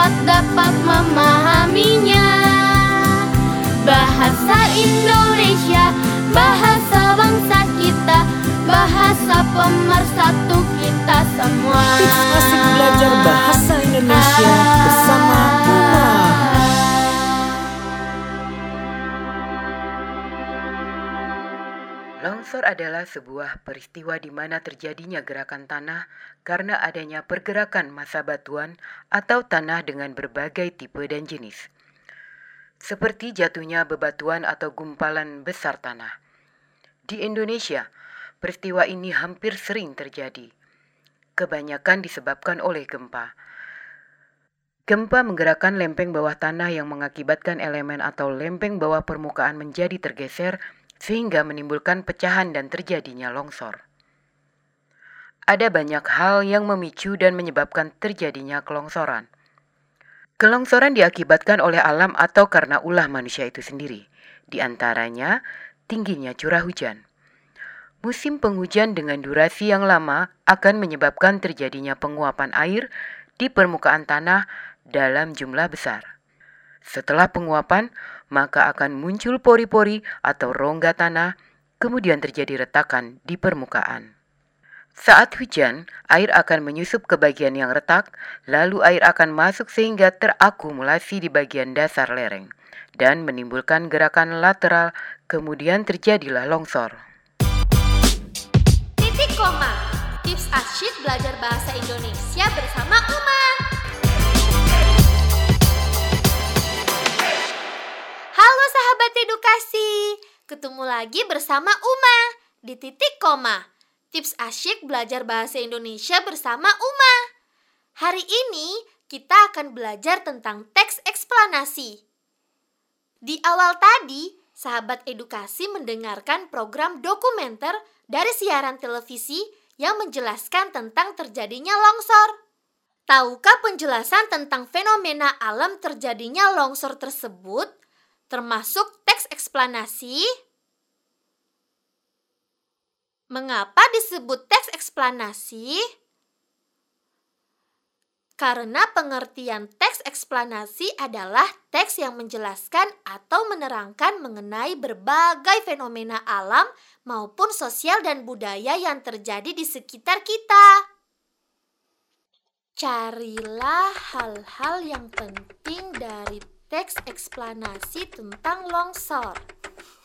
cepat dapat memahaminya. Bahasa Indonesia, bahasa bangsa kita, bahasa pemersatu kita semua. Tips asik belajar bahasa Indonesia bersama Longsor adalah sebuah peristiwa di mana terjadinya gerakan tanah karena adanya pergerakan massa batuan atau tanah dengan berbagai tipe dan jenis. Seperti jatuhnya bebatuan atau gumpalan besar tanah. Di Indonesia, peristiwa ini hampir sering terjadi. Kebanyakan disebabkan oleh gempa. Gempa menggerakkan lempeng bawah tanah yang mengakibatkan elemen atau lempeng bawah permukaan menjadi tergeser sehingga menimbulkan pecahan dan terjadinya longsor. Ada banyak hal yang memicu dan menyebabkan terjadinya kelongsoran. Kelongsoran diakibatkan oleh alam atau karena ulah manusia itu sendiri, di antaranya tingginya curah hujan. Musim penghujan dengan durasi yang lama akan menyebabkan terjadinya penguapan air di permukaan tanah dalam jumlah besar. Setelah penguapan, maka akan muncul pori-pori atau rongga tanah, kemudian terjadi retakan di permukaan. Saat hujan, air akan menyusup ke bagian yang retak, lalu air akan masuk sehingga terakumulasi di bagian dasar lereng dan menimbulkan gerakan lateral, kemudian terjadilah longsor. Titik koma. Tips asyik belajar bahasa Indonesia bersama Uma. Sahabat edukasi. Ketemu lagi bersama Uma di Titik Koma. Tips asyik belajar bahasa Indonesia bersama Uma. Hari ini kita akan belajar tentang teks eksplanasi. Di awal tadi, sahabat edukasi mendengarkan program dokumenter dari siaran televisi yang menjelaskan tentang terjadinya longsor. Tahukah penjelasan tentang fenomena alam terjadinya longsor tersebut, termasuk teks eksplanasi? Mengapa disebut teks eksplanasi? Karena pengertian teks eksplanasi adalah teks yang menjelaskan atau menerangkan mengenai berbagai fenomena alam maupun sosial dan budaya yang terjadi di sekitar kita. Carilah hal-hal yang penting dari teks eksplanasi tentang longsor.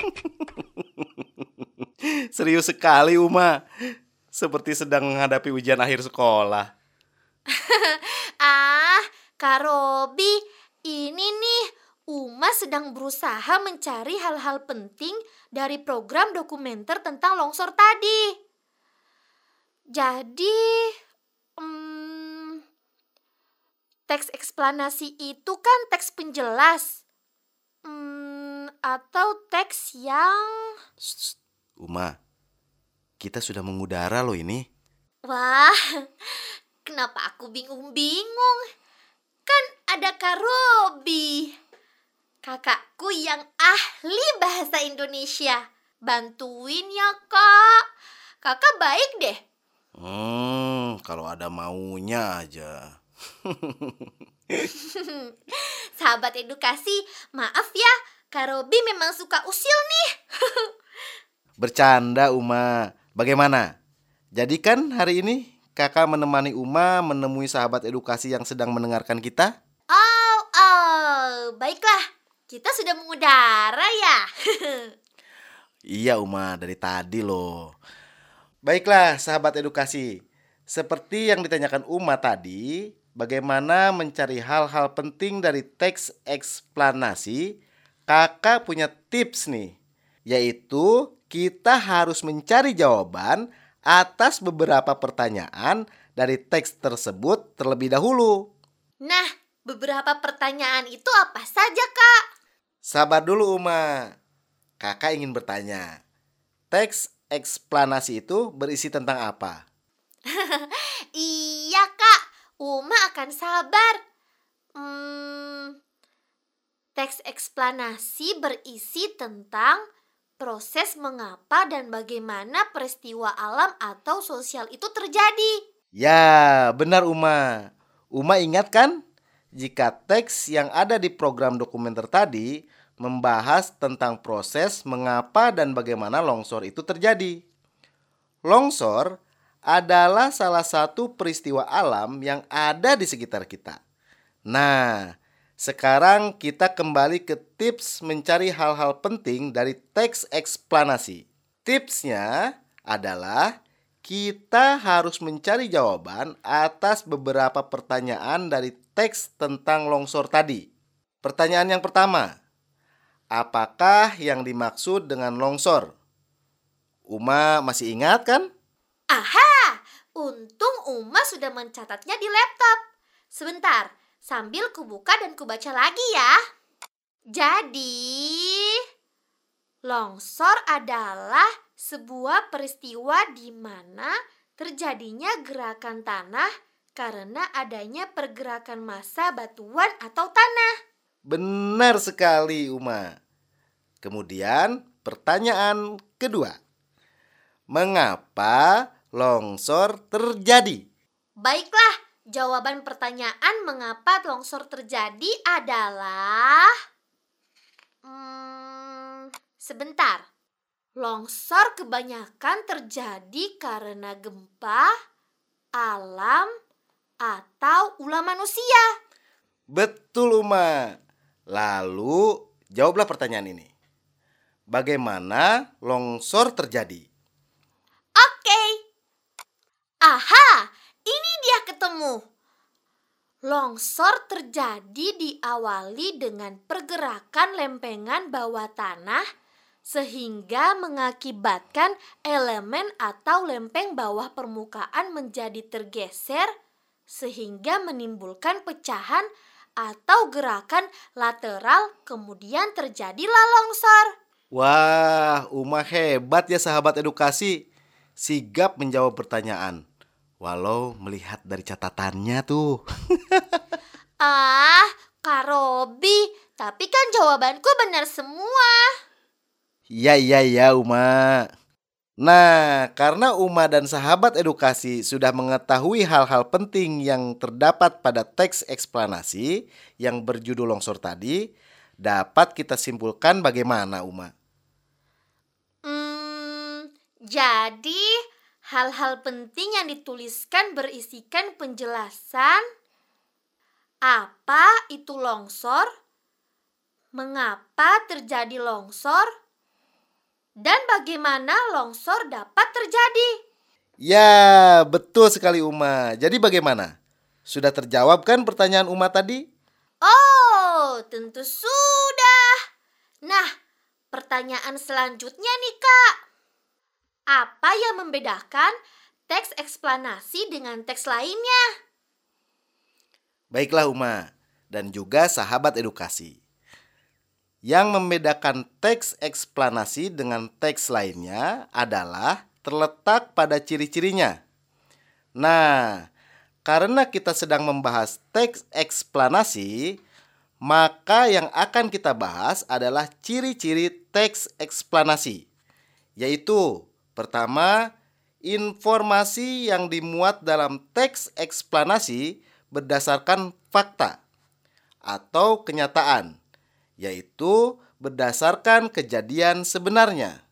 Serius sekali Uma Seperti sedang menghadapi ujian akhir sekolah Ah, Kak Robi, ini nih Uma sedang berusaha mencari hal-hal penting dari program dokumenter tentang longsor tadi. Jadi, hmm, teks eksplanasi itu kan teks penjelas. Hmm, atau teks yang... Shh, Uma Kita sudah mengudara loh ini Wah, kenapa aku bingung-bingung? Kan ada Kak Robi. Kakakku yang ahli bahasa Indonesia. Bantuin ya, Kak. Kakak baik deh. Hmm, kalau ada maunya aja Sahabat edukasi, maaf ya. Kak Robi memang suka usil nih. Bercanda Uma Bagaimana? Jadi kan hari ini kakak menemani Uma menemui sahabat edukasi yang sedang mendengarkan kita? Oh, oh, baiklah. Kita sudah mengudara ya. Iya Uma, dari tadi loh. Baiklah sahabat edukasi, seperti yang ditanyakan Uma tadi, bagaimana mencari hal-hal penting dari teks eksplanasi, kakak punya tips nih, yaitu kita harus mencari jawaban atas beberapa pertanyaan dari teks tersebut terlebih dahulu. Nah, beberapa pertanyaan itu apa saja, Kak? Sabar dulu Uma. Kakak ingin bertanya. Teks eksplanasi itu berisi tentang apa? iya, Kak. Uma akan sabar. Hmm, Teks eksplanasi berisi tentang proses mengapa dan bagaimana peristiwa alam atau sosial itu terjadi. Ya, benar Uma. Uma ingat kan? Jika teks yang ada di program dokumenter tadi membahas tentang proses mengapa dan bagaimana longsor itu terjadi. Longsor adalah salah satu peristiwa alam yang ada di sekitar kita. Nah, sekarang kita kembali ke tips mencari hal-hal penting dari teks eksplanasi. Tipsnya adalah kita harus mencari jawaban atas beberapa pertanyaan dari teks tentang longsor tadi. Pertanyaan yang pertama, apakah yang dimaksud dengan longsor? Uma masih ingat kan? Untung Uma sudah mencatatnya di laptop. Sebentar, sambil kubuka dan kubaca lagi ya. Jadi, longsor adalah sebuah peristiwa di mana terjadinya gerakan tanah karena adanya pergerakan massa batuan atau tanah. Benar sekali, Uma. Kemudian, pertanyaan kedua. Mengapa longsor terjadi? Baiklah, Jawaban pertanyaan mengapa longsor terjadi adalah hmm, sebentar. Longsor kebanyakan terjadi karena gempa, alam, atau ulah manusia. Betul, Uma. Lalu, jawablah pertanyaan ini. Bagaimana longsor terjadi? Aha, ini dia ketemu. Longsor terjadi diawali dengan pergerakan lempengan bawah tanah sehingga mengakibatkan elemen atau lempeng bawah permukaan menjadi tergeser sehingga menimbulkan pecahan atau gerakan lateral kemudian terjadilah longsor. Wah, Uma hebat ya sahabat edukasi. Sigap menjawab pertanyaan. Walau melihat dari catatannya tuh. ah, Kak Robi, tapi kan jawabanku benar semua. Iya, iya, iya, Uma. Nah, karena Uma dan sahabat edukasi sudah mengetahui hal-hal penting yang terdapat pada teks eksplanasi yang berjudul longsor tadi, dapat kita simpulkan bagaimana, Uma? Hmm, jadi Hal-hal penting yang dituliskan berisikan penjelasan apa itu longsor, mengapa terjadi longsor, dan bagaimana longsor dapat terjadi. Ya, betul sekali Uma. Jadi bagaimana? Sudah terjawab kan pertanyaan Uma tadi? Oh, tentu sudah. Nah, pertanyaan selanjutnya nih, Kak. Apa yang membedakan teks eksplanasi dengan teks lainnya? Baiklah Uma dan juga sahabat edukasi. Yang membedakan teks eksplanasi dengan teks lainnya adalah terletak pada ciri-cirinya. Nah, karena kita sedang membahas teks eksplanasi, maka yang akan kita bahas adalah ciri-ciri teks eksplanasi, yaitu Pertama, informasi yang dimuat dalam teks eksplanasi berdasarkan fakta atau kenyataan, yaitu berdasarkan kejadian sebenarnya.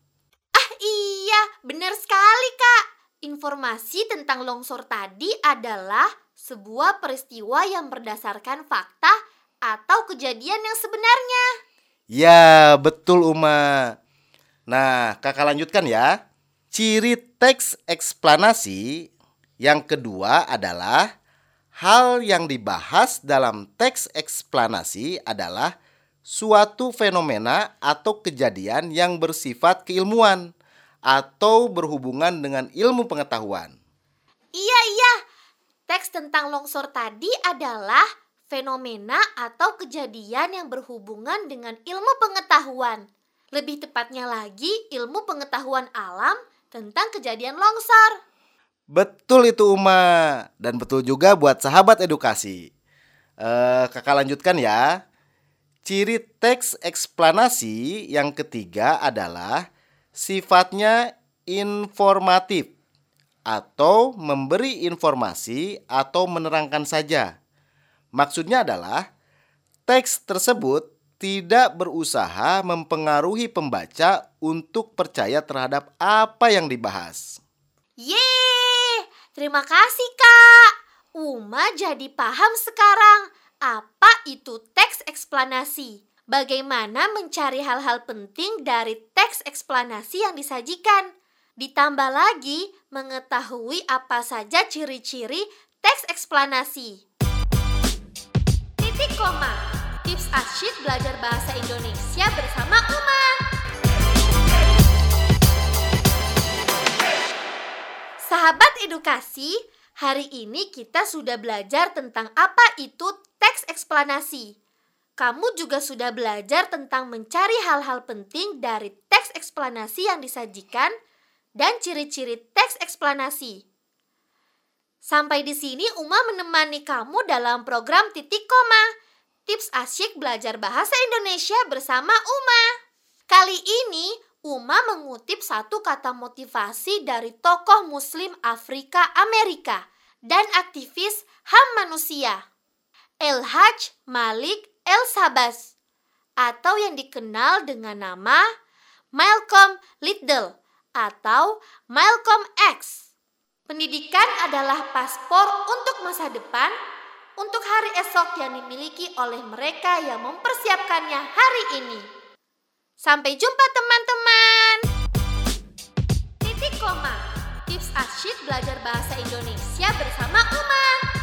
Ah iya, benar sekali kak. Informasi tentang longsor tadi adalah sebuah peristiwa yang berdasarkan fakta atau kejadian yang sebenarnya. Ya, betul Uma. Nah, kakak lanjutkan ya. Ciri teks eksplanasi yang kedua adalah hal yang dibahas dalam teks eksplanasi adalah suatu fenomena atau kejadian yang bersifat keilmuan atau berhubungan dengan ilmu pengetahuan. Iya, iya. Teks tentang longsor tadi adalah fenomena atau kejadian yang berhubungan dengan ilmu pengetahuan. Lebih tepatnya lagi, ilmu pengetahuan alam tentang kejadian longsor. Betul itu Uma dan betul juga buat sahabat edukasi. Eh, kakak lanjutkan ya. Ciri teks eksplanasi yang ketiga adalah sifatnya informatif atau memberi informasi atau menerangkan saja. Maksudnya adalah teks tersebut tidak berusaha mempengaruhi pembaca untuk percaya terhadap apa yang dibahas. Yeay, terima kasih Kak. Uma jadi paham sekarang apa itu teks eksplanasi. Bagaimana mencari hal-hal penting dari teks eksplanasi yang disajikan. Ditambah lagi mengetahui apa saja ciri-ciri teks eksplanasi. Titik koma. Tips asyik belajar bahasa Indonesia bersama Uma. Sahabat edukasi, hari ini kita sudah belajar tentang apa itu teks eksplanasi. Kamu juga sudah belajar tentang mencari hal-hal penting dari teks eksplanasi yang disajikan dan ciri-ciri teks eksplanasi. Sampai di sini Uma menemani kamu dalam program Titik Koma, tips asyik belajar bahasa Indonesia bersama Uma. Kali ini Uma mengutip satu kata motivasi dari tokoh muslim Afrika Amerika dan aktivis HAM manusia, El Haj Malik El Sabas atau yang dikenal dengan nama Malcolm Little atau Malcolm X. Pendidikan adalah paspor untuk masa depan, untuk hari esok yang dimiliki oleh mereka yang mempersiapkannya hari ini. Sampai jumpa teman-teman. Titik koma. Tips asyik belajar bahasa Indonesia bersama Uma.